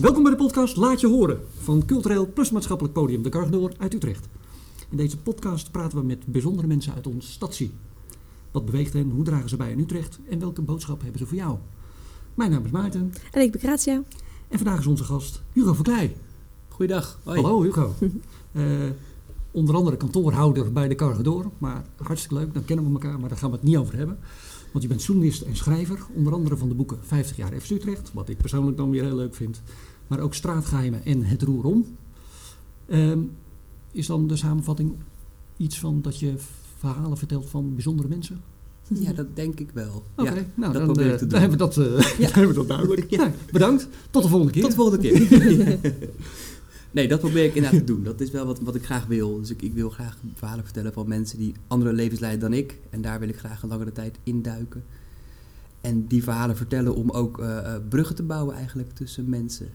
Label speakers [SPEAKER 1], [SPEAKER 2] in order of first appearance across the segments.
[SPEAKER 1] Welkom bij de podcast Laat je horen van cultureel plus maatschappelijk podium De Kargenoor uit Utrecht. In deze podcast praten we met bijzondere mensen uit ons stadsie. Wat beweegt hen, hoe dragen ze bij in Utrecht en welke boodschap hebben ze voor jou? Mijn naam is Maarten
[SPEAKER 2] En ik ben Gratia.
[SPEAKER 1] en vandaag is onze gast Hugo Verkleij.
[SPEAKER 3] Goeiedag. Hoi.
[SPEAKER 1] Hallo Hugo. Eh, onder andere kantoorhouder bij De Kargenoor, maar hartstikke leuk, dan kennen we elkaar, maar daar gaan we het niet over hebben. Want je bent journalist en schrijver, onder andere van de boeken 50 jaar FC Utrecht, wat ik persoonlijk dan weer heel leuk vind. Maar ook Straatgeheimen en Het Roer Om. Ehm, is dan de samenvatting iets van dat je verhalen vertelt van bijzondere mensen?
[SPEAKER 3] Ja, dat denk ik wel.
[SPEAKER 1] Oké,
[SPEAKER 3] ja,
[SPEAKER 1] nou
[SPEAKER 3] dat
[SPEAKER 1] dan, eh, dan hebben we dat, eh, dan hebben we dat duidelijk. Ja, bedankt, tot de volgende keer.
[SPEAKER 3] Tot de volgende keer. nee, dat probeer ik inderdaad te doen. Dat is wel wat, wat ik graag wil. Dus ik, ik wil graag verhalen vertellen van mensen die andere levens leiden dan ik. En daar wil ik graag een langere tijd induiken. En die verhalen vertellen om ook eh, eh, bruggen te bouwen eigenlijk tussen mensen.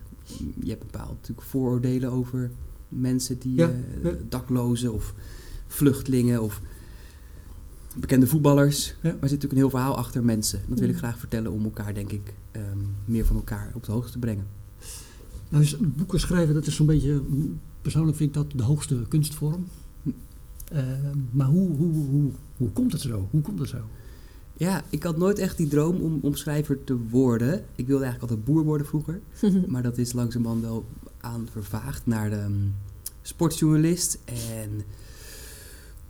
[SPEAKER 3] Je hebt bepaald natuurlijk vooroordelen over mensen die
[SPEAKER 1] Ja,
[SPEAKER 3] eh, daklozen of vluchtelingen of bekende voetballers.
[SPEAKER 1] Ja.
[SPEAKER 3] Maar er zit natuurlijk een heel verhaal achter mensen. Dat wil ik
[SPEAKER 2] Mm.
[SPEAKER 3] graag vertellen om elkaar, denk ik, ehm, meer van elkaar op de hoogte te brengen.
[SPEAKER 1] Nou, dus boeken schrijven, dat is zo'n beetje, mm, persoonlijk vind ik dat de hoogste kunstvorm. Eh, maar hoe, hoe, hoe, hoe komt het zo? Hoe komt het zo?
[SPEAKER 3] Ja, ik had nooit echt die droom om, om schrijver te worden. Ik wilde eigenlijk altijd boer worden vroeger. Maar dat is langzamerhand wel aan vervaagd naar de ehm, sportjournalist. En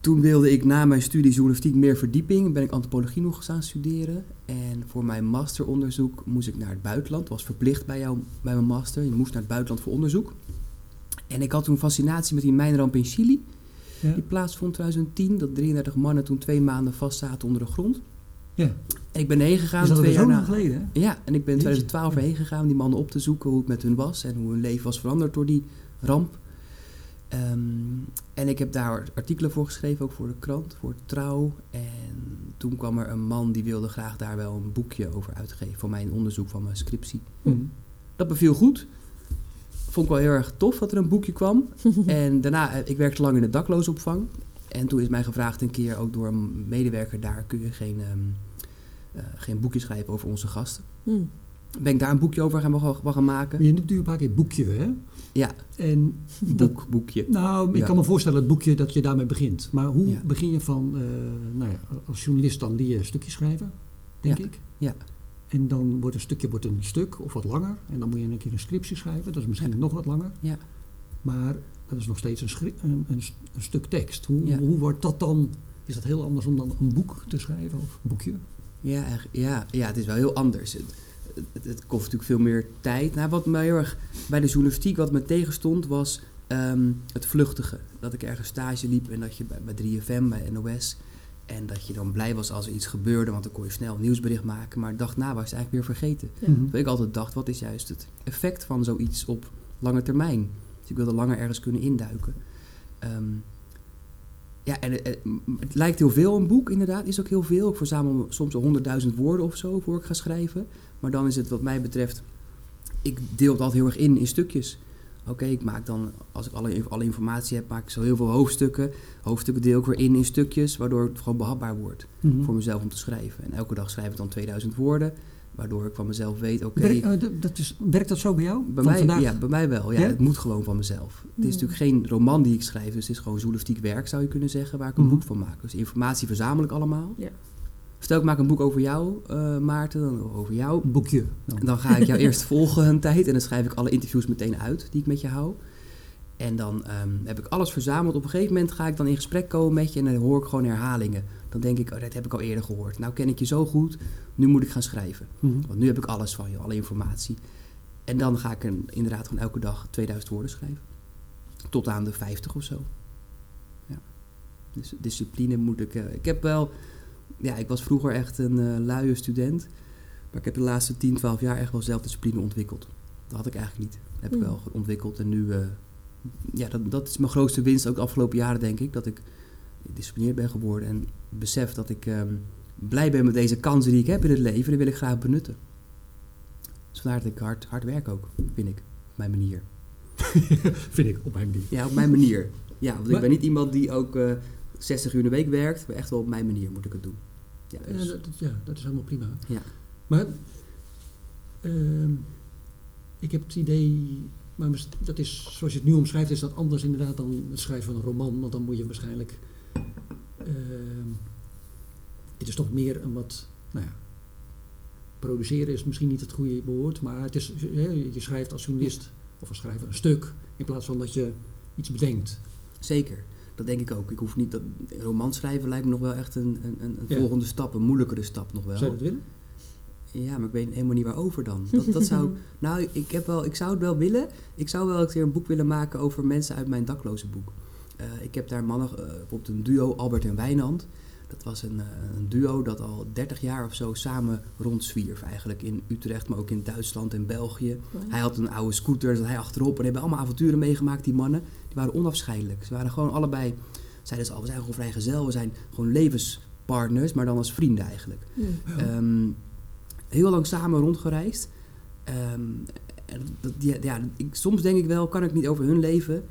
[SPEAKER 3] toen wilde ik na mijn studie journalistiek meer verdieping. Ben ik antropologie nog gaan studeren. En voor mijn masteronderzoek moest ik naar het buitenland. was verplicht bij, jou, bij mijn master. Je moest naar het buitenland voor onderzoek. En ik had toen fascinatie met die mijnramp in Chili.
[SPEAKER 1] Ja.
[SPEAKER 3] Die plaatsvond in 2010. Dat 33 mannen toen twee maanden vastzaten onder de grond.
[SPEAKER 1] Ja.
[SPEAKER 3] En ik ben erheen gegaan
[SPEAKER 1] dat
[SPEAKER 3] twee jaar na.
[SPEAKER 1] geleden? Hè?
[SPEAKER 3] Ja, en ik ben in
[SPEAKER 1] Jeetje.
[SPEAKER 3] 2012
[SPEAKER 1] Ja.
[SPEAKER 3] erheen gegaan om die mannen op te zoeken hoe het met hun was en hoe hun leven was veranderd door die ramp. Ehm, en ik heb daar artikelen voor geschreven, ook voor de krant, voor Trouw. En toen kwam er een man die wilde graag daar wel een boekje over uitgeven voor mijn onderzoek van mijn scriptie.
[SPEAKER 1] Hm.
[SPEAKER 3] Dat beviel goed. Vond ik wel heel erg tof dat er een boekje kwam. En daarna, eh, ik werkte lang in de daklozenopvang. En toen is mij gevraagd een keer ook door een medewerker daar, kun je geen, ehm, eh, geen boekje schrijven over onze gasten.
[SPEAKER 2] Hmm.
[SPEAKER 3] Ben ik daar een boekje over gaan, gaan, gaan maken?
[SPEAKER 1] Je noemt nu een paar keer boekje, hè?
[SPEAKER 3] Ja,
[SPEAKER 1] En dat,
[SPEAKER 3] boek, boekje.
[SPEAKER 1] nou, ik
[SPEAKER 3] Ja.
[SPEAKER 1] kan me voorstellen het boekje dat je daarmee begint. Maar hoe
[SPEAKER 3] Ja.
[SPEAKER 1] begin je van, eh, nou ja, als journalist dan die je stukje schrijven, denk
[SPEAKER 3] Ja.
[SPEAKER 1] ik.
[SPEAKER 3] Ja.
[SPEAKER 1] En dan wordt een stukje wordt een stuk of wat langer. En dan moet je een keer een scriptie schrijven. Dat is misschien nog wat langer.
[SPEAKER 3] Ja.
[SPEAKER 1] Maar dat is nog steeds een, een, een, st- een stuk tekst. Hoe, hoe wordt dat dan? Is dat heel anders om dan een boek te schrijven of een boekje?
[SPEAKER 3] Ja, ja, ja, het is wel heel anders. Het, het, het kost natuurlijk veel meer tijd. Nou, wat mij heel erg bij de journalistiek wat me tegenstond was ehm, het vluchtige. Dat ik ergens stage liep en dat je bij, bij 3FM, bij NOS... en dat je dan blij was als er iets gebeurde... want dan kon je snel een nieuwsbericht maken. Maar de dag na was het eigenlijk weer vergeten.
[SPEAKER 2] Ja.
[SPEAKER 3] Terwijl ik altijd dacht, wat is juist het effect van zoiets op lange termijn? Dus ik wilde langer ergens kunnen induiken. Ehm, ja, en het, het- het lijkt heel veel een boek, inderdaad. Is ook heel veel. Ik verzamel soms al honderdduizend woorden of zo voor ik ga schrijven. Maar dan is het wat mij betreft... Ik deel het altijd heel erg in, in stukjes. Oké, ik maak dan, als ik alle, alle informatie heb, maak ik zo heel veel hoofdstukken. Hoofdstukken deel ik weer in in stukjes, waardoor het gewoon behapbaar wordt
[SPEAKER 1] Mhm.
[SPEAKER 3] voor mezelf om te schrijven. En elke dag schrijf ik dan 2000 woorden, waardoor ik van mezelf weet, oké,
[SPEAKER 1] Werk- eh, dat- dat is, werkt dat zo bij jou?
[SPEAKER 3] bij mij,
[SPEAKER 1] vandaag?
[SPEAKER 3] ja, bij mij wel. Ja,
[SPEAKER 1] Ja?
[SPEAKER 3] Het moet gewoon van mezelf. Het is
[SPEAKER 2] Hmm.
[SPEAKER 3] natuurlijk geen roman die ik schrijf, dus het is gewoon journalistiek werk, zou je kunnen zeggen, waar ik een
[SPEAKER 1] Mhm.
[SPEAKER 3] boek van maak. Dus informatie verzamel ik allemaal.
[SPEAKER 2] Ja.
[SPEAKER 3] Stel, ik maak een boek over jou, eh, Maarten, dan over jou.
[SPEAKER 1] Een boekje. dan.
[SPEAKER 3] Dan ga ik jou eerst volgen een tijd en dan schrijf ik alle interviews meteen uit die ik met je hou. En dan ehm, heb ik alles verzameld. Op een gegeven moment ga ik dan in gesprek komen met je en dan hoor ik gewoon herhalingen. Dan denk ik, oh, dat heb ik al eerder gehoord. Nou ken ik je zo goed, nu moet ik gaan schrijven.
[SPEAKER 1] Mhm.
[SPEAKER 3] Want nu heb ik alles van je, alle informatie. En dan ga ik een, inderdaad gewoon elke dag 2000 woorden schrijven. Tot aan de 50 of zo. Ja. Dus discipline moet ik... eh, ik heb wel... Ja, ik was vroeger echt een eh luie student. Maar ik heb de laatste 10, 12 jaar echt wel zelfdiscipline ontwikkeld. Dat had ik eigenlijk niet. Dat heb ik
[SPEAKER 2] Hmm.
[SPEAKER 3] wel ontwikkeld. En nu... eh, ja, dat, dat is mijn grootste winst ook de afgelopen jaren, denk ik. Dat ik gedisciplineerd ben geworden. En besef dat ik ehm, blij ben met deze kansen die ik heb in het leven. Die wil ik graag benutten. Dus vandaar dat ik hard, hard werk ook, vind ik. Op mijn manier.
[SPEAKER 1] Vind ik, op mijn manier.
[SPEAKER 3] Ja, op mijn manier. Ja, want
[SPEAKER 1] Maar-
[SPEAKER 3] ik ben niet iemand die ook eh 60 uur in de week werkt. Maar echt wel op mijn manier moet ik het doen. Ja,
[SPEAKER 1] Ja,
[SPEAKER 3] dus,
[SPEAKER 1] dat, dat- ja, dat is helemaal prima.
[SPEAKER 3] Ja.
[SPEAKER 1] Maar ehm, ik heb het idee, maar dat is, zoals je het nu omschrijft, is dat anders inderdaad dan het schrijven van een roman. Want dan moet je waarschijnlijk, ehm, dit is toch meer een wat, nou ja, produceren is misschien niet het goede woord, maar het is, hè, je schrijft als journalist of als schrijver een stuk, in plaats van dat je iets bedenkt.
[SPEAKER 3] Zeker, dat denk ik ook. Ik hoef niet dat roman schrijven lijkt me nog wel echt een, een, een
[SPEAKER 1] Ja.
[SPEAKER 3] volgende stap, een moeilijkere stap nog wel.
[SPEAKER 1] Zou je dat willen?
[SPEAKER 3] Ja, maar ik weet helemaal niet waarover dan. Dat, dat zou, nou, ik, heb wel, ik zou het wel willen. Ik zou wel een keer een boek willen maken over mensen uit mijn dakloze boek. Eh, ik heb daar mannen, eh, bijvoorbeeld een duo, Albert en Wijnand. Dat was een, eh, een duo dat al 30 jaar of zo samen rondzwierf. Eigenlijk in Utrecht, maar ook in Duitsland en België. Hij had een oude scooter, zat hij achterop. En hebben allemaal avonturen meegemaakt, die mannen. Die waren onafscheidelijk. Ze waren gewoon allebei, zeiden ze al, we zijn gewoon vrijgezel. We zijn gewoon levenspartners, maar dan als vrienden eigenlijk.
[SPEAKER 2] Hm.
[SPEAKER 3] Ehm, heel lang samen rondgereisd. Ehm, en dat, ja, ja, ik, soms denk ik wel, kan ik niet over hun leven,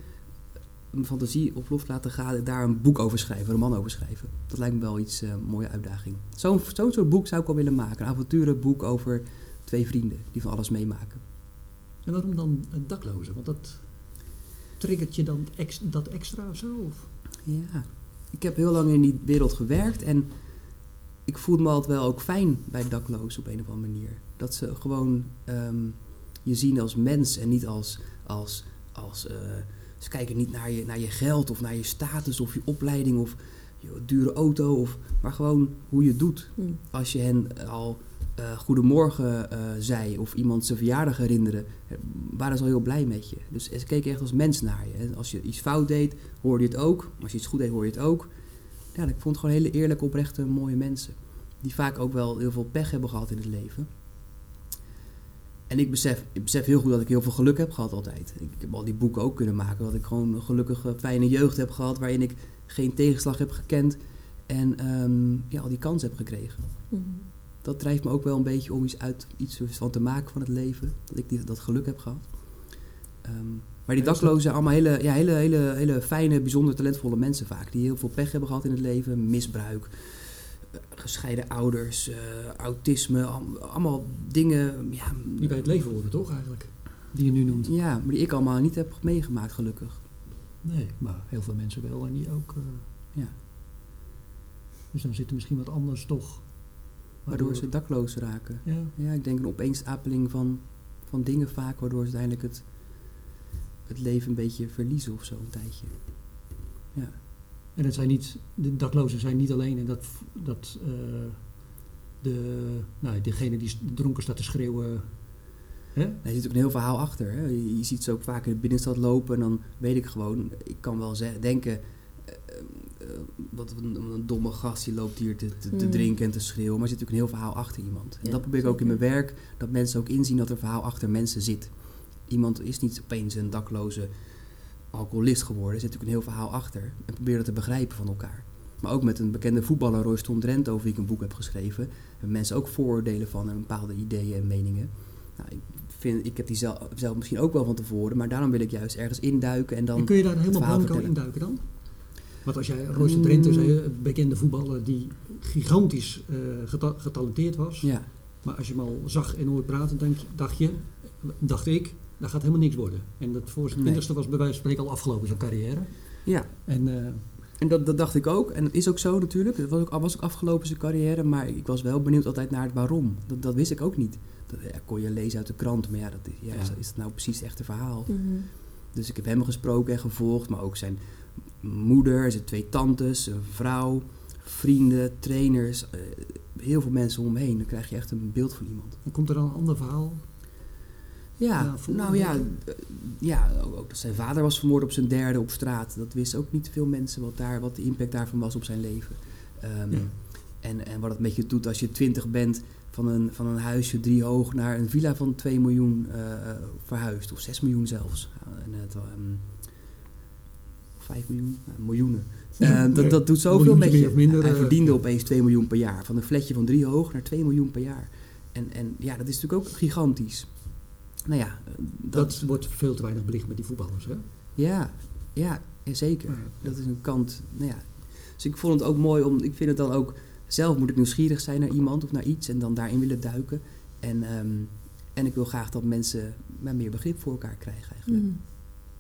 [SPEAKER 3] mijn fantasie op lof laten gaan, daar een boek over schrijven, een roman over schrijven. Dat lijkt me wel iets, eh mooie uitdaging. Zo'n soort boek zou ik wel willen maken. Een avonturenboek over twee vrienden die van alles meemaken.
[SPEAKER 1] En waarom dan een dakloze? Want dat triggert je dan ex, dat extra of zo? Of?
[SPEAKER 3] Ja, ik heb heel lang in die wereld gewerkt en ik voelde me altijd wel ook fijn bij daklozen op een of andere manier. Dat ze gewoon ehm, je zien als mens en niet als, als, als eh, ze kijken niet naar je, naar je geld of naar je status of je opleiding of je dure auto, of, maar gewoon hoe je het doet.
[SPEAKER 2] Hm.
[SPEAKER 3] Als je hen al eh, goedemorgen eh, zei of iemand zijn verjaardag herinnerde, eh, waren ze al heel blij met je. Dus ze keken echt als mens naar je. En als je iets fout deed, hoorde je het ook. Als je iets goed deed, hoorde je het ook. Ja, ik vond het gewoon hele eerlijke, oprechte, mooie mensen. Die vaak ook wel heel veel pech hebben gehad in het leven. En ik besef, ik besef heel goed dat ik heel veel geluk heb gehad altijd. Ik heb al die boeken ook kunnen maken. Dat ik gewoon een gelukkige, fijne jeugd heb gehad. Waarin ik geen tegenslag heb gekend. En ehm, ja, al die kansen heb gekregen
[SPEAKER 2] Hm.
[SPEAKER 3] dat drijft me ook wel een beetje om iets, uit, iets van te maken van het leven. Dat ik die, dat geluk heb gehad. Ehm, maar die
[SPEAKER 1] dat-
[SPEAKER 3] daklozen zijn allemaal hele, ja, hele, hele, hele fijne, bijzonder talentvolle mensen vaak. Die heel veel pech hebben gehad in het leven. Misbruik, gescheiden ouders, eh, autisme. al- allemaal dingen, ja,
[SPEAKER 1] Die bij het leven horen toch eigenlijk? Die je nu noemt.
[SPEAKER 3] ja, maar die ik allemaal niet heb meegemaakt gelukkig.
[SPEAKER 1] Nee, maar heel veel mensen wel en die ook. eh,
[SPEAKER 3] Ja.
[SPEAKER 1] Dus dan zit er misschien wat anders toch.
[SPEAKER 3] Waardoor ze dakloos raken.
[SPEAKER 1] Ja,
[SPEAKER 3] Ja, ik denk een opeenstapeling van, van dingen vaak, waardoor ze uiteindelijk het, het leven een beetje verliezen of zo een tijdje. Ja.
[SPEAKER 1] En het zijn niet, de daklozen zijn niet alleen in dat, dat eh, de, nou, degene die dronken staat te schreeuwen. Hè?
[SPEAKER 3] Er zit ook een heel verhaal achter. Hè. Je, je ziet ze ook vaak in de binnenstad lopen en dan weet ik gewoon, ik kan wel ze- denken, eh, eh, wat een, een domme gast die loopt hier te, te, te
[SPEAKER 2] Mm.
[SPEAKER 3] drinken en te schreeuwen, maar er zit natuurlijk een heel verhaal achter iemand. En
[SPEAKER 2] Ja,
[SPEAKER 3] dat probeer ik ook in mijn werk, dat mensen ook inzien dat er verhaal achter mensen zit. Iemand is niet opeens een dakloze alcoholist geworden, er zit natuurlijk een heel verhaal achter. En probeer dat te begrijpen van elkaar. Maar ook met een bekende voetballer, Royston Drenthe, over wie ik een boek heb geschreven, hebben mensen ook vooroordelen van en bepaalde ideeën en meningen. Nou, ik, vind, ik heb die zelf, zelf misschien ook wel van tevoren, maar daarom wil ik juist ergens induiken en dan...
[SPEAKER 1] en kun je daar helemaal blanco induiken dan? Want als jij Royce
[SPEAKER 3] Mm.
[SPEAKER 1] Drenthe zei, een bekende voetballer die gigantisch eh, geta- getalenteerd was.
[SPEAKER 3] Ja,
[SPEAKER 1] Maar als je hem al zag en hoorde praten, denk, dacht je, dacht ik, dat gaat helemaal niks worden. En dat voor zijn twintigste was bij wijze van spreken al afgelopen zijn carrière.
[SPEAKER 3] ja.
[SPEAKER 1] En eh,
[SPEAKER 3] En dat, dat dacht ik ook. En dat is ook zo natuurlijk. Het was ook, was ook afgelopen zijn carrière. Maar ik was wel benieuwd altijd naar het waarom. Dat, dat wist ik ook niet. Dat ja, kon je lezen uit de krant. Maar ja, dat, is- ja,
[SPEAKER 1] Ja.
[SPEAKER 3] Is, is dat nou precies het echte verhaal?
[SPEAKER 2] Mhm.
[SPEAKER 3] Dus ik heb hem gesproken en gevolgd. Maar ook zijn moeder, zijn twee tantes, zijn vrouw, vrienden, trainers. eh, heel veel mensen om me heen. Dan krijg je echt een beeld van iemand.
[SPEAKER 1] dan komt er dan een ander verhaal.
[SPEAKER 3] Ja, nou ja, eh, ja ook, dat zijn vader was vermoord op zijn derde op straat. Dat wisten ook niet veel mensen wat, daar, wat de impact daarvan was op zijn leven. Ehm,
[SPEAKER 1] Ja.
[SPEAKER 3] en, en wat het met je doet als je twintig bent, van een, van een huisje drie hoog naar een villa van 2 miljoen eh, verhuisd. Of 6 miljoen zelfs. En het, ehm 5 miljoen, Nou, miljoenen. Eh, dat, dat doet zoveel met je.
[SPEAKER 1] minder,
[SPEAKER 3] Hij verdiende opeens 2 miljoen per jaar. Van een flatje van drie hoog naar 2 miljoen per jaar. En, en ja, dat is natuurlijk ook gigantisch. Nou ja,
[SPEAKER 1] Dat, wordt veel te weinig belicht met die voetballers. Hè?
[SPEAKER 3] ja, ja, ja, zeker. Dat is een kant. Nou ja. Dus ik vond het ook mooi om. Ik vind het dan ook. Zelf moet ik nieuwsgierig zijn naar iemand of naar iets en dan daarin willen duiken. En, ehm, En ik wil graag dat mensen meer begrip voor elkaar krijgen eigenlijk.
[SPEAKER 2] Mhm.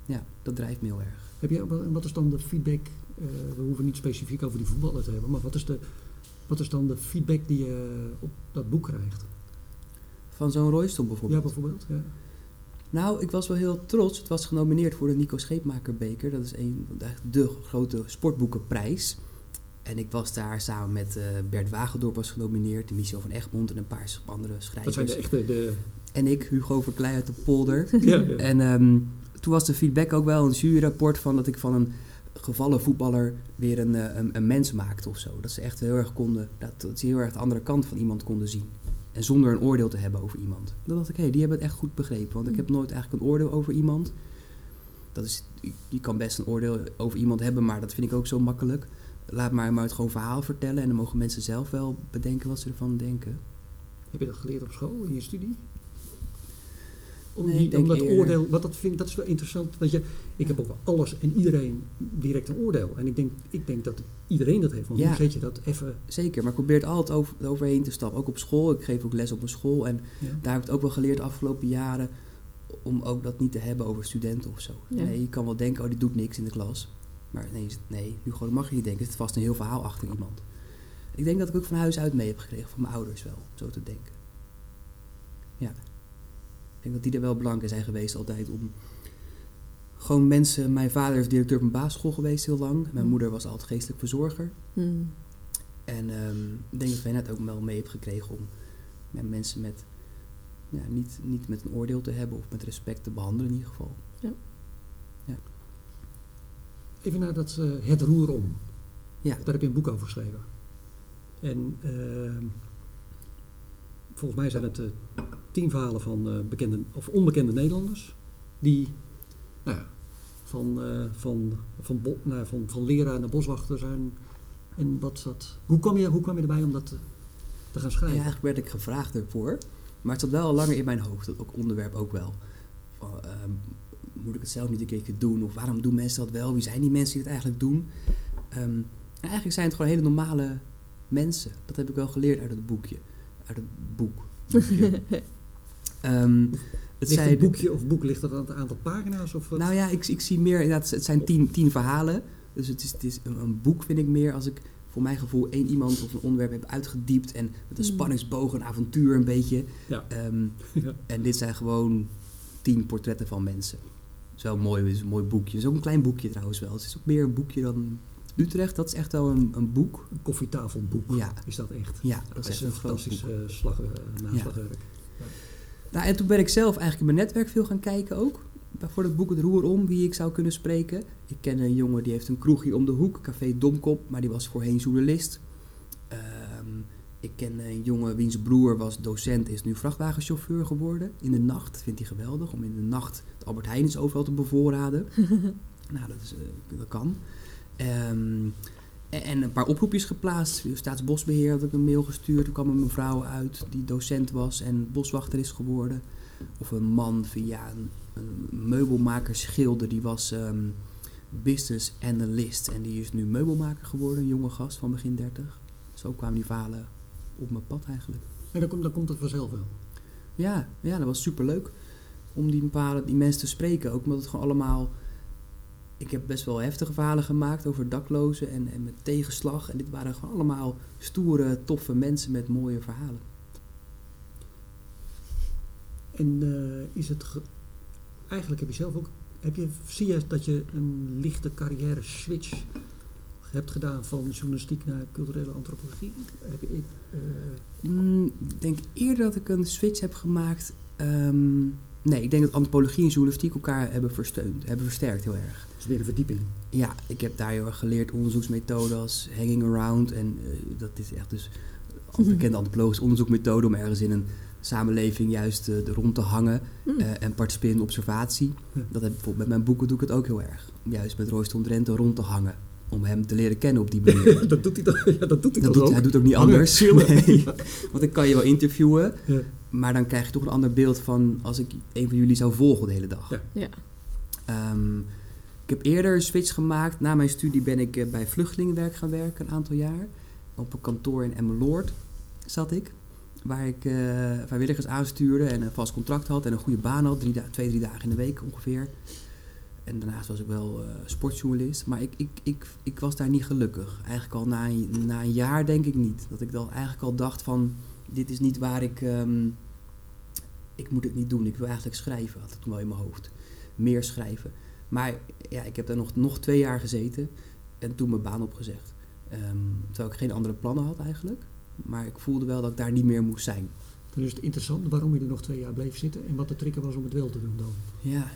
[SPEAKER 3] Ja, dat drijft me heel erg.
[SPEAKER 1] Heb je, wat- wat is dan de feedback? eh, we hoeven niet specifiek over die voetballen te hebben, maar wat is, de, wat is dan de feedback die je op dat boek krijgt?
[SPEAKER 3] Van zo'n
[SPEAKER 1] Ja,
[SPEAKER 3] bijvoorbeeld.
[SPEAKER 1] bijvoorbeeld. Ja.
[SPEAKER 3] Nou, ik was wel heel trots. Het was genomineerd voor de Nico Scheepmakerbeker. Dat is een, eigenlijk de grote sportboekenprijs. En ik was daar samen met eh, Bert Wagendorp was genomineerd. Michel van Egmond en een paar andere
[SPEAKER 1] Dat
[SPEAKER 3] schrijvers.
[SPEAKER 1] zijn de echte... De,
[SPEAKER 3] En ik, Hugo Verkleij uit de polder.
[SPEAKER 1] ja, ja.
[SPEAKER 3] En ehm, toen was de feedback ook wel een juryrapport van dat ik van een gevallen voetballer weer een, eh, een, een mens maakte of zo. Dat ze echt heel erg konden, dat, dat ze heel erg de andere kant van iemand konden zien. En zonder een oordeel te hebben over iemand. Dan dacht ik, hé, die hebben het echt goed begrepen. Want ik heb nooit eigenlijk een oordeel over iemand. Dat is, je kan best een oordeel over iemand hebben, maar dat vind ik ook zo makkelijk. Laat maar, maar het gewoon verhaal vertellen en dan mogen mensen zelf wel bedenken wat ze ervan denken.
[SPEAKER 1] Heb je dat geleerd op school, in je studie? Om,
[SPEAKER 3] Nee,
[SPEAKER 1] die, om dat
[SPEAKER 3] eerder-
[SPEAKER 1] oordeel, wat dat, vind, dat is wel interessant. Want je, ik heb over alles en iedereen direct een oordeel. En ik denk, ik denk dat iedereen dat heeft. Want
[SPEAKER 3] Ja.
[SPEAKER 1] hoe je dat even...
[SPEAKER 3] Zeker, maar ik probeer het altijd over, overheen te stappen. Ook op school. Ik geef ook les op een school. En
[SPEAKER 1] Ja.
[SPEAKER 3] daar heb ik het ook wel geleerd de afgelopen jaren. Om ook dat niet te hebben over studenten of zo.
[SPEAKER 2] Ja.
[SPEAKER 3] Nee, je kan wel denken, oh, die doet niks in de klas. Maar nee, nee nu gewoon mag je niet denken. Er zit vast een heel verhaal achter iemand. Ik denk dat ik ook van huis uit mee heb gekregen. Van mijn ouders wel, zo te denken. Ja. Ik denk dat die er wel belangrijk in zijn geweest altijd om... Gewoon mensen... Mijn vader is directeur op een basisschool geweest heel lang. Mijn moeder was altijd geestelijk verzorger.
[SPEAKER 2] Mhm.
[SPEAKER 3] En ehm, ik denk dat wij net ook wel mee hebben gekregen om met mensen met, ja, niet, niet met een oordeel te hebben of met respect te behandelen in ieder geval.
[SPEAKER 1] Even naar dat eh, Het Roer om.
[SPEAKER 3] Ja.
[SPEAKER 1] Daar heb je een boek over geschreven. En ehm, volgens mij zijn het eh, tien verhalen van eh, bekende of onbekende Nederlanders. Die nou ja, van, eh, van, van, bo- nou, van, van leraar naar boswachter zijn. En wat dat, hoe, kwam je, hoe kwam je erbij om dat te, gaan schrijven?
[SPEAKER 3] eigenlijk werd ik gevraagd ervoor, maar het zat wel al langer in mijn hoofd, dat ook onderwerp ook wel. Van, ehm, moet ik het zelf niet een keertje doen? Of waarom doen mensen dat wel? Wie zijn die mensen die het eigenlijk doen? Ehm, en eigenlijk zijn het gewoon hele normale mensen. Dat heb ik wel geleerd uit het boekje. Uit het boek. Ehm, het
[SPEAKER 1] ligt
[SPEAKER 3] zei
[SPEAKER 1] een boekje of boek ligt dat aan het aantal pagina's? Of wat?
[SPEAKER 3] Nou ja, ik, ik zie meer, inderdaad, het zijn tien, tien verhalen. Dus het is, het is een, een boek, vind ik meer, als ik voor mijn gevoel één iemand of een onderwerp heb uitgediept. En met een
[SPEAKER 2] Mm.
[SPEAKER 3] spanningsboog, een avontuur een beetje.
[SPEAKER 1] Ja.
[SPEAKER 3] Ehm,
[SPEAKER 1] Ja.
[SPEAKER 3] En dit zijn gewoon tien portretten van mensen. Het is wel mooi, het is een mooi boekje. Het is ook een klein boekje trouwens wel. Het is ook meer een boekje dan Utrecht. Dat is echt wel een, een boek.
[SPEAKER 1] Een koffietafelboek
[SPEAKER 3] Ja.
[SPEAKER 1] is dat echt.
[SPEAKER 3] Ja,
[SPEAKER 1] Dat is
[SPEAKER 3] is echt
[SPEAKER 1] een fantastisch eh, slag, eh, naslagwerk.
[SPEAKER 3] Nou, en toen ben ik zelf eigenlijk in mijn netwerk veel gaan kijken ook. Voor het boek Het Roer Om, wie ik zou kunnen spreken. Ik ken een jongen die heeft een kroegje om de hoek, Café Domkop, maar die was voorheen journalist. Ehm, ik ken een jongen wiens broer was docent, is nu vrachtwagenchauffeur geworden. In de nacht, vindt hij geweldig, om in de nacht het Albert Heijnens overal te bevoorraden. nou, dat, is, eh, dat kan. Ehm, en, en een paar oproepjes geplaatst. Staatsbosbeheer had ik een mail gestuurd. Er kwam een mevrouw uit die docent was en boswachter is geworden. Of een man via een, een meubelmaker schilder. Die was ehm, business analyst. En die is nu meubelmaker geworden. Een jonge gast van begin 30. Zo kwamen die verhalen op mijn pad eigenlijk.
[SPEAKER 1] En dan komt, dan komt het vanzelf wel.
[SPEAKER 3] Ja, ja dat was superleuk om die, bepaalde, die mensen te spreken. Ook omdat het gewoon allemaal... Ik heb best wel heftige verhalen gemaakt over daklozen en, en met tegenslag. En dit waren gewoon allemaal stoere, toffe mensen met mooie verhalen.
[SPEAKER 1] En eh, is het. ge- Eigenlijk heb je zelf ook. Heb je, zie je dat je een lichte carrière switch hebt gedaan van journalistiek naar culturele antropologie? Heb je, eh,
[SPEAKER 3] Mm, ik denk eerder dat ik een switch heb gemaakt. ehm, nee, ik denk dat antropologie en journalistiek elkaar hebben versteund, hebben versterkt heel erg.
[SPEAKER 1] is weer een verdieping.
[SPEAKER 3] Ja, ik heb daar heel erg geleerd onderzoeksmethoden als hanging around. En eh, dat is echt dus een bekende antropologische onderzoekmethode om ergens in een samenleving juist eh, rond te hangen
[SPEAKER 2] Mhm.
[SPEAKER 3] eh, en participeren in observatie.
[SPEAKER 1] Ja.
[SPEAKER 3] Dat heb ik bijvoorbeeld met mijn boeken doe ik het ook heel erg. Juist met Royston Drenthe rond te hangen. Om hem te leren kennen op die manier.
[SPEAKER 1] dat doet hij toch, ja, dat doet hij
[SPEAKER 3] Dat
[SPEAKER 1] toch
[SPEAKER 3] doet,
[SPEAKER 1] ook?
[SPEAKER 3] hij doet ook niet
[SPEAKER 1] Hangen,
[SPEAKER 3] anders. Nee. Want ik kan je wel interviewen,
[SPEAKER 1] Ja.
[SPEAKER 3] maar dan krijg je toch een ander beeld van als ik een van jullie zou volgen de hele dag.
[SPEAKER 1] Ja.
[SPEAKER 2] Ja.
[SPEAKER 3] Ehm, ik heb eerder een switch gemaakt. Na mijn studie ben ik eh, bij vluchtelingenwerk gaan werken een aantal jaar. Op een kantoor in Emmeloord zat ik. waar ik eh, vrijwilligers aanstuurde en een vast contract had en een goede baan had, drie twee, drie dagen in de week ongeveer. En daarnaast was ik wel eh, sportjournalist, maar ik, ik, ik, ik was daar niet gelukkig. Eigenlijk al na een, na een jaar denk ik niet. Dat ik dan eigenlijk al dacht van, dit is niet waar ik, ehm, ik moet het niet doen. Ik wil eigenlijk schrijven, had ik toen wel in mijn hoofd. Meer schrijven. Maar ja, ik heb daar nog, nog twee jaar gezeten en toen mijn baan opgezegd. Ehm, terwijl ik geen andere plannen had eigenlijk. Maar ik voelde wel dat ik daar niet meer moest zijn.
[SPEAKER 1] Dan is het interessant waarom je er nog twee jaar bleef zitten en wat de trigger was om het wel te doen dan.
[SPEAKER 3] Ja,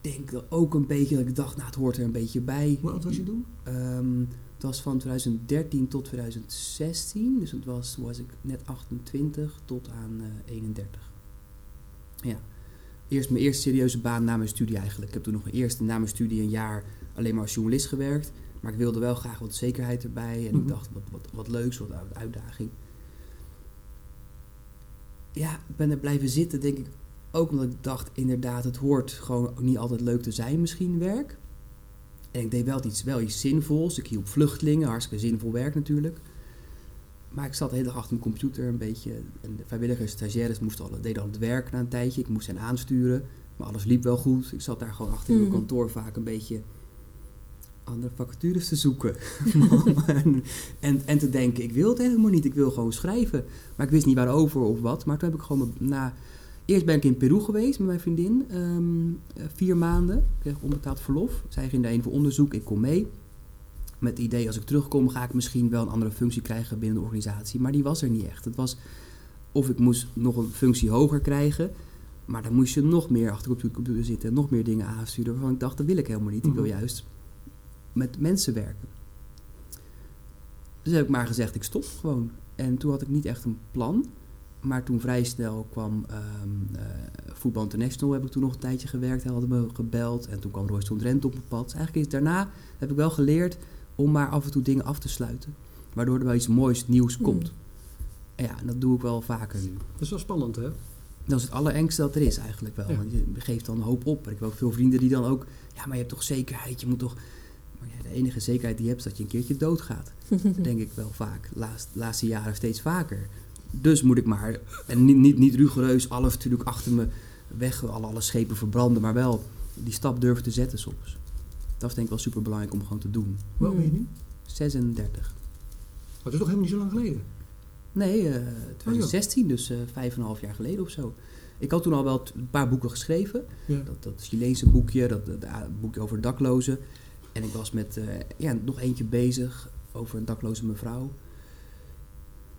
[SPEAKER 3] denk dat ook een beetje dat ik dacht, nou het hoort er een beetje bij.
[SPEAKER 1] Hoe oud was je toen?
[SPEAKER 3] Ehm, het was van 2013 tot 2016, dus het was, was ik net 28 tot aan eh 31. Ja, eerst mijn eerste serieuze baan na mijn studie eigenlijk. Ik heb toen nog mijn eerste na mijn studie een jaar alleen maar als journalist gewerkt. Maar ik wilde wel graag wat zekerheid erbij en
[SPEAKER 1] Mhm.
[SPEAKER 3] ik dacht wat, wat, wat leuks, wat uit- uitdaging. Ja, ik ben er blijven zitten denk ik ook omdat ik dacht inderdaad het hoort gewoon ook niet altijd leuk te zijn misschien werk. En ik deed wel iets, wel iets zinvols. Ik hielp vluchtelingen, hartstikke zinvol werk natuurlijk. Maar ik zat de hele dag achter mijn computer een beetje. En de vrijwilligers, stagiaires moesten al, deden al het werk na een tijdje. Ik moest hen aansturen. Maar alles liep wel goed. Ik zat daar gewoon achter in mijn
[SPEAKER 2] Mhm.
[SPEAKER 3] kantoor vaak een beetje andere vacatures te zoeken. en, en, en te denken, ik wil het helemaal niet. Ik wil gewoon schrijven. Maar ik wist niet waarover of wat. Maar toen heb ik gewoon na... Eerst ben ik in Peru geweest met mijn vriendin. ehm, eh, vier maanden. Ik kreeg onbetaald verlof. Zij ging daarheen voor onderzoek. Ik kom mee. Met het idee, als ik terugkom, ga ik misschien wel een andere functie krijgen binnen de organisatie. Maar die was er niet echt. Het was of ik moest nog een functie hoger krijgen. Maar dan moest je nog meer achter op je computer zitten. Nog meer dingen aansturen. Waarvan ik dacht, dat wil ik helemaal niet. Ik wil
[SPEAKER 1] Mhm.
[SPEAKER 3] juist met mensen werken. Dus heb ik maar gezegd, ik stop gewoon. En toen had ik niet echt een plan. Maar toen vrij snel kwam ehm eh, Voetbal International, heb ik toen nog een tijdje gewerkt. Hij hadden me gebeld. En toen kwam Royston Drenthe op mijn pad. Dus eigenlijk is daarna heb ik wel geleerd om maar af en toe dingen af te sluiten. Waardoor er wel iets moois, nieuws
[SPEAKER 2] Hmm.
[SPEAKER 3] komt. En ja, en dat doe ik wel vaker nu.
[SPEAKER 1] Dat is wel spannend hè?
[SPEAKER 3] Dat is het allerengste dat er is eigenlijk wel.
[SPEAKER 1] Ja.
[SPEAKER 3] Want je geeft dan hoop op. En ik heb ook veel vrienden die dan ook... Ja, maar je hebt toch zekerheid, je moet toch... Maar ja, de enige zekerheid die je hebt is dat je een keertje doodgaat. Dat denk ik wel vaak. Laatst, laatste jaren steeds vaker. Dus moet ik maar... En niet, niet, niet rigoureus alles natuurlijk achter me weg... Alle, alle schepen verbranden. Maar wel die stap durven te zetten soms. Dat is denk ik wel super belangrijk om gewoon te doen.
[SPEAKER 1] Hoe oud ben je nu?
[SPEAKER 3] 36.
[SPEAKER 1] Maar dat is toch helemaal niet zo lang geleden?
[SPEAKER 3] Nee, eh 2016, dus eh, vijf en een half jaar geleden of zo. Ik had toen al wel een paar boeken geschreven.
[SPEAKER 1] Ja.
[SPEAKER 3] Dat, dat Chileense boekje, dat, dat ah, boekje over daklozen. En ik was met eh, ja, nog eentje bezig over een dakloze mevrouw.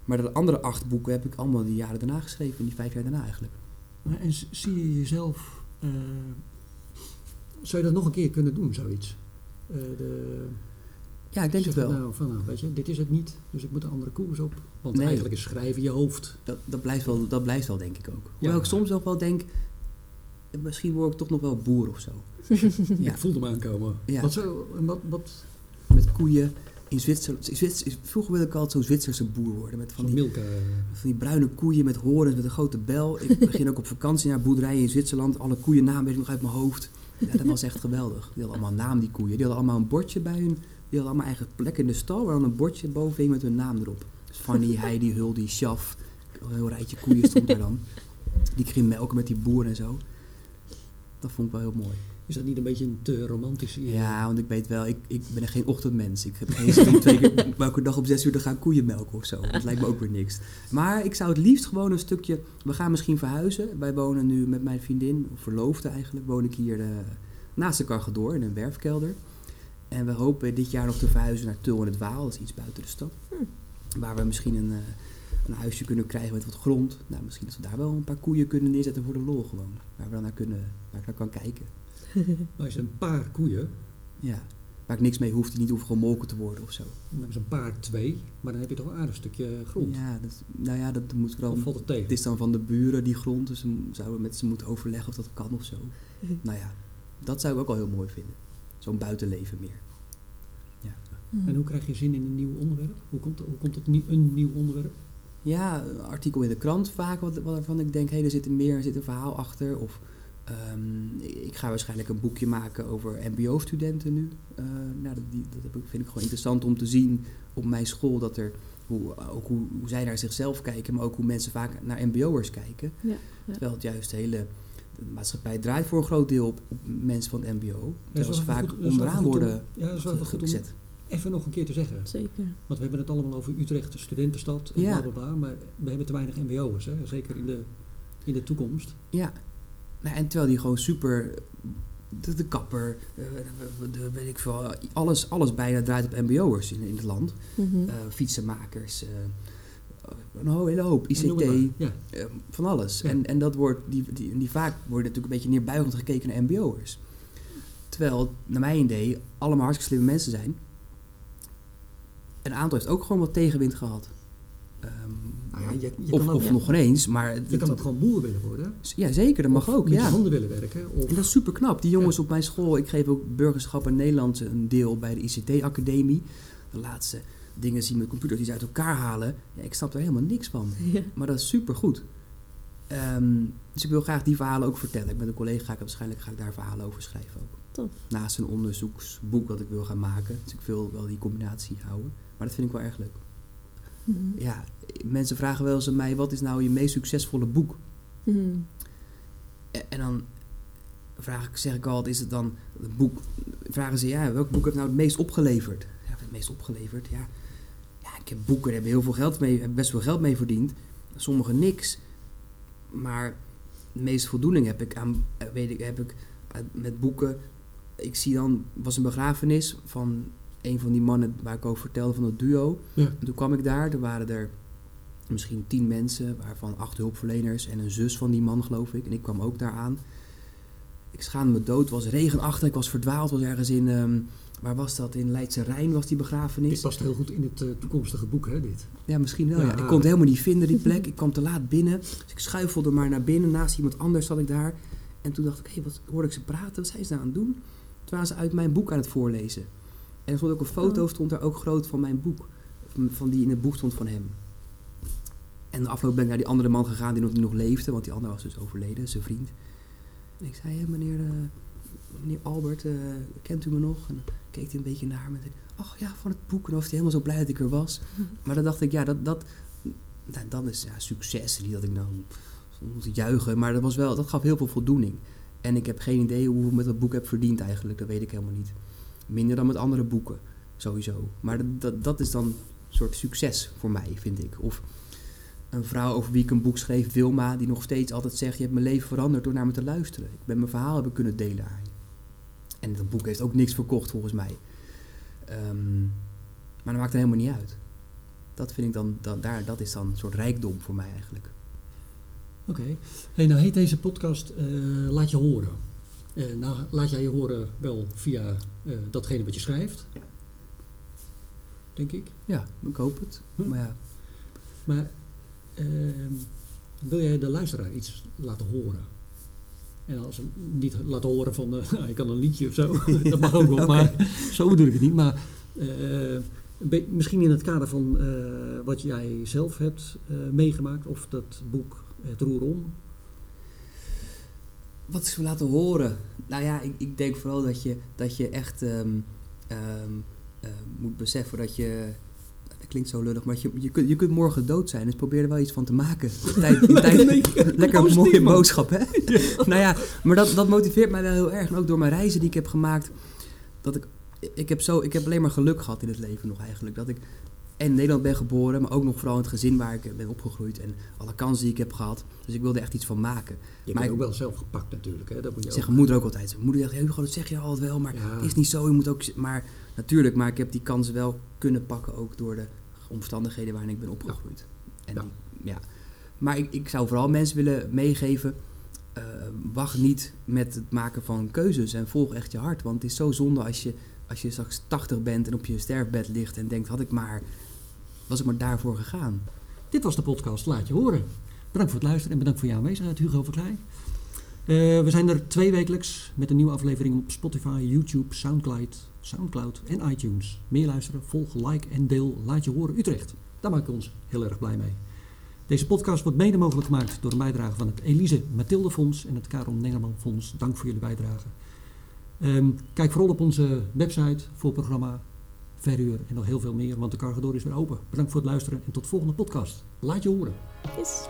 [SPEAKER 3] Maar de andere acht boeken heb ik allemaal die jaren daarna geschreven. Die vijf jaar daarna eigenlijk.
[SPEAKER 1] En zie je jezelf... eh, zou je dat nog een keer kunnen doen, zoiets? Eh, de,
[SPEAKER 3] Ja, ik denk het wel.
[SPEAKER 1] Nou, van, nou, weet je, dit is het niet, dus ik moet een andere koers op. Want
[SPEAKER 3] Nee.
[SPEAKER 1] eigenlijk is schrijven je hoofd.
[SPEAKER 3] Dat, dat, blijft wel. dat blijft wel, denk ik ook. Hoewel ik soms ook wel denk... Misschien word ik toch nog wel boer of zo. Ja.
[SPEAKER 1] Ik voelde hem aankomen.
[SPEAKER 3] Ja.
[SPEAKER 1] Wat, zo, wat, wat
[SPEAKER 3] Met koeien in Zwitserland. In vroeger wilde ik altijd zo'n Zwitserse boer worden. Met van die
[SPEAKER 1] Milka...
[SPEAKER 3] Van die bruine koeien met horens, met een grote bel. Ik begin ook op vakantie naar boerderijen in Zwitserland. Alle koeiennamen weet ik nog uit mijn hoofd. Ja, dat was echt geweldig. Die hadden allemaal naam, die koeien. Die hadden allemaal een bordje bij hun. Die hadden allemaal eigen plek in de stal, waar dan een bordje boven hing met hun naam erop. Dus Fanny, Heidi, Huldi, Sjaf. Een heel rijtje koeien stond daar dan. Die ging melken met die boer en zo. Dat vond ik wel heel mooi.
[SPEAKER 1] Is dat niet een beetje een te romantische idee?
[SPEAKER 3] Ja, want ik weet wel, ik, ik ben geen ochtendmens. Ik heb geen zin om twee keer elke dag om zes uur te gaan koeien melken of zo. Dat lijkt me ook weer niks. Maar ik zou het liefst gewoon een stukje... We gaan misschien verhuizen. Wij wonen nu met mijn vriendin, of verloofde eigenlijk, woon ik hier eh, naast de Cargador in een werfkelder. En we hopen dit jaar nog te verhuizen naar Tul en het Waal. Dat is iets buiten de stad. Waar we misschien een, eh, een huisje kunnen krijgen met wat grond. Nou, misschien dat we daar wel een paar koeien kunnen neerzetten voor de lol gewoon. Waar we dan naar kunnen, waar ik naar kan kijken.
[SPEAKER 1] Maar als je een paar koeien,
[SPEAKER 3] Ja, waar ik niks mee hoef, die niet hoeven gemolken te worden of zo.
[SPEAKER 1] dan is een paar twee, maar dan heb je toch een aardig stukje grond.
[SPEAKER 3] Ja, dat, nou ja, dat moet
[SPEAKER 1] Of
[SPEAKER 3] dan.
[SPEAKER 1] valt het tegen?
[SPEAKER 3] Het is dan van de buren die grond, dus we zouden met ze moeten overleggen of dat kan of zo. Nou ja, dat zou ik ook wel heel mooi vinden. Zo'n buitenleven meer.
[SPEAKER 1] En hoe krijg je zin in een nieuw onderwerp? Hoe komt, hoe komt het nie- een nieuw onderwerp?
[SPEAKER 3] Ja, een artikel in de krant vaak, wat, waarvan ik denk, hé, er zit er meer, er zit een verhaal achter. Of ehm, ik ga waarschijnlijk een boekje maken over mbo-studenten nu. Eh, nou, dat, die, dat heb ik- vind ik gewoon interessant om te zien op mijn school, dat er hoe, ook hoe, hoe zij naar zichzelf kijken, maar ook hoe mensen vaak naar mbo'ers kijken.
[SPEAKER 2] Ja, ja.
[SPEAKER 3] Terwijl het juist de hele de maatschappij draait voor een groot deel op, op mensen van het mbo.
[SPEAKER 1] dat is
[SPEAKER 3] Terwijl ze vaak
[SPEAKER 1] goed-
[SPEAKER 3] onderaan
[SPEAKER 1] goed om-
[SPEAKER 3] worden
[SPEAKER 1] Ja, dat is wel goed om
[SPEAKER 3] gezet.
[SPEAKER 1] even nog een keer te zeggen.
[SPEAKER 2] Zeker.
[SPEAKER 1] Want we hebben het allemaal over Utrecht, de studentenstad en
[SPEAKER 3] Ja.
[SPEAKER 1] bla bla bla. Maar we hebben te weinig mbo'ers, hè? zeker in de, in de toekomst.
[SPEAKER 3] Ja. Nou, en terwijl die gewoon super... De, de kapper, de, de- weet ik veel, alles, alles bijna draait op mbo'ers in, in het land.
[SPEAKER 2] Mhm.
[SPEAKER 3] Eh, fietsenmakers, eh, een hele hoop, ICT.
[SPEAKER 1] Ja.
[SPEAKER 3] eh, van alles.
[SPEAKER 1] Ja.
[SPEAKER 3] En, en dat wordt, die, die, die vaak worden natuurlijk een beetje neerbuigend gekeken naar mbo'ers. Terwijl, naar mijn idee, allemaal hartstikke slimme mensen zijn. Een aantal heeft ook gewoon wat tegenwind gehad. Ehm,
[SPEAKER 1] Nou ja, je, je
[SPEAKER 3] of
[SPEAKER 1] kan, ook,
[SPEAKER 3] of nog ineens, maar...
[SPEAKER 1] je kan ook gewoon boer willen worden.
[SPEAKER 3] Ja, zeker, dat mag
[SPEAKER 1] Of
[SPEAKER 3] ook,
[SPEAKER 1] met je
[SPEAKER 3] ja.
[SPEAKER 1] handen willen werken. Of,
[SPEAKER 3] En dat is super knap. Die jongens op mijn school, ik geef ook burgerschap en Nederlands een deel bij de ICT-academie. De laatste dingen zien met computers die ze uit elkaar halen. Ja, ik snap er helemaal niks van. Maar dat is super goed. dus ik wil graag die verhalen ook vertellen. Ik met een collega ga ik waarschijnlijk ga ik daar verhalen over schrijven ook.
[SPEAKER 2] Tof.
[SPEAKER 3] Naast een onderzoeksboek dat ik wil gaan maken. Dus ik wil wel die combinatie houden. Maar dat vind ik wel erg leuk.
[SPEAKER 2] Mhm.
[SPEAKER 3] Ja, mensen vragen wel eens aan mij, wat is nou je meest succesvolle boek?
[SPEAKER 2] Mhm.
[SPEAKER 3] En en dan vraag ik, zeg ik altijd, is het dan het boek? Vragen ze, ja, welk boek heeft nou het meest opgeleverd? Ja, het meest opgeleverd, ja. Ja, ik heb boeken, daar heb heel veel geld mee, heb best veel geld mee verdiend. Sommige niks. Maar de meeste voldoening heb ik aan, weet ik, heb ik eh, met boeken. Ik zie dan, was een begrafenis van een van die mannen waar ik over vertelde, van het duo.
[SPEAKER 1] Ja.
[SPEAKER 3] En toen kwam ik daar, er waren er misschien tien mensen, waarvan acht hulpverleners en een zus van die man, geloof ik. En ik kwam ook daar aan. Ik schaamde me dood, het was regenachtig, ik was verdwaald, was ergens in, ehm, waar was dat? In Leidse Rijn was die
[SPEAKER 1] dit
[SPEAKER 3] begrafenis.
[SPEAKER 1] past heel goed in het eh, toekomstige boek, hè, dit.
[SPEAKER 3] Ja, misschien wel. Ja.
[SPEAKER 1] Ja.
[SPEAKER 3] Ik kon het helemaal niet vinden, die plek. Ik kwam te laat binnen. Dus ik schuifelde maar naar binnen. Naast iemand anders zat ik daar. En toen dacht ik, hé, wat hoorde ik ze praten? Wat zijn ze nou aan het doen? Toen waren ze uit mijn boek aan het voorlezen. En er stond ook een foto,
[SPEAKER 2] Oh.
[SPEAKER 3] stond daar ook groot van mijn boek. Van- die in het boek stond van hem. En de afloop ben ik naar die andere man gegaan die nog, die nog leefde. Want die andere was dus overleden, zijn vriend. En ik zei, hé, meneer, eh, meneer Albert, eh, kent u me nog? En dan keek hij een beetje naar me. En zei, ach ja, van het boek. En dan was hij helemaal zo blij dat ik er was. Maar dan dacht ik, ja, dat, dat, nou, dat is ja, succes. Niet dat ik nou moet juichen, maar dat, was wel, dat gaf heel veel voldoening. En ik heb geen idee hoeveel ik met dat boek heb verdiend eigenlijk. Dat weet ik helemaal niet. Minder dan met andere boeken, sowieso. Maar dat, dat, is dan een soort succes voor mij, vind ik. Of een vrouw over wie ik een boek schreef, Wilma, die nog steeds altijd zegt... je hebt mijn leven veranderd door naar me te luisteren. Ik ben mijn verhaal hebben kunnen delen aan je. En dat boek heeft ook niks verkocht, volgens mij. Ehm, maar dat maakt er helemaal niet uit. Dat vind ik dan, dat, daar, dat is dan een soort rijkdom voor mij eigenlijk.
[SPEAKER 1] Oké. Hey, nou heet deze podcast eh, Laat je horen. Eh, nou, laat jij je horen wel via eh, datgene wat je schrijft. Denk ik.
[SPEAKER 3] Ja, ik hoop het.
[SPEAKER 1] Hm.
[SPEAKER 3] Maar ja,
[SPEAKER 1] Maar ehm, wil jij de luisteraar iets laten horen? En als hem niet laten horen van, eh, nou, ik kan een liedje of zo. dat mag ook wel, maar zo bedoel ik het niet. Maar eh, misschien in het kader van eh, wat jij zelf hebt eh, meegemaakt. Of dat boek Het Roer Om.
[SPEAKER 3] Wat is laten horen? Nou ja, ik, ik denk vooral dat je, dat je echt ehm, ehm, eh, moet beseffen dat je... Dat klinkt zo lullig, maar je, je, kunt, je kunt morgen dood zijn. Dus probeer er wel iets van te maken. Tijd, tijd, Lekker een mooie boodschap, hè? nou ja, maar dat, dat motiveert mij wel heel erg. En ook door mijn reizen die ik heb gemaakt. Dat ik, ik, heb zo, ik heb alleen maar geluk gehad in het leven nog eigenlijk. Dat ik in Nederland ben geboren, maar ook nog vooral in het gezin waar ik ben opgegroeid. En alle kansen die ik heb gehad. Dus ik wilde echt iets van maken.
[SPEAKER 1] Je
[SPEAKER 3] Maar
[SPEAKER 1] bent
[SPEAKER 3] ik-
[SPEAKER 1] ook wel zelf gepakt natuurlijk. Hè? Dat moet je
[SPEAKER 3] mijn moeder ook altijd. Mijn moeder zegt, "Ja, Hugo, dat zeg je altijd wel, maar
[SPEAKER 1] Ja.
[SPEAKER 3] het is niet zo. Je moet ook... Maar natuurlijk, maar ik heb die kansen wel kunnen pakken ook door de omstandigheden waarin ik ben opgegroeid. En
[SPEAKER 1] Ja.
[SPEAKER 3] Die, ja. Maar ik, ik zou vooral mensen willen meegeven, eh, wacht niet met het maken van keuzes en volg echt je hart. Want het is zo zonde als je, als je straks 80 bent en op je sterfbed ligt en denkt, had ik maar, was ik maar daarvoor gegaan.
[SPEAKER 1] Dit was de podcast Laat je horen. Bedankt voor het luisteren en bedankt voor je aanwezigheid, Hugo Verkleij. Eh, we zijn er twee wekelijks met een nieuwe aflevering op Spotify, YouTube, Soundcloud, Soundcloud en iTunes. Meer luisteren, volg, like en deel Laat je horen Utrecht. Daar maken we ons heel erg blij mee. Deze podcast wordt mede mogelijk gemaakt door een bijdrage van het Elise Mathilde Fonds en het Karel Nengerman Fonds. Dank voor jullie bijdrage. Ehm, kijk vooral op onze website voor het programma verhuur en nog heel veel meer, want de Cargador is weer open. Bedankt voor het luisteren en tot de volgende podcast. Laat je horen.
[SPEAKER 2] Yes.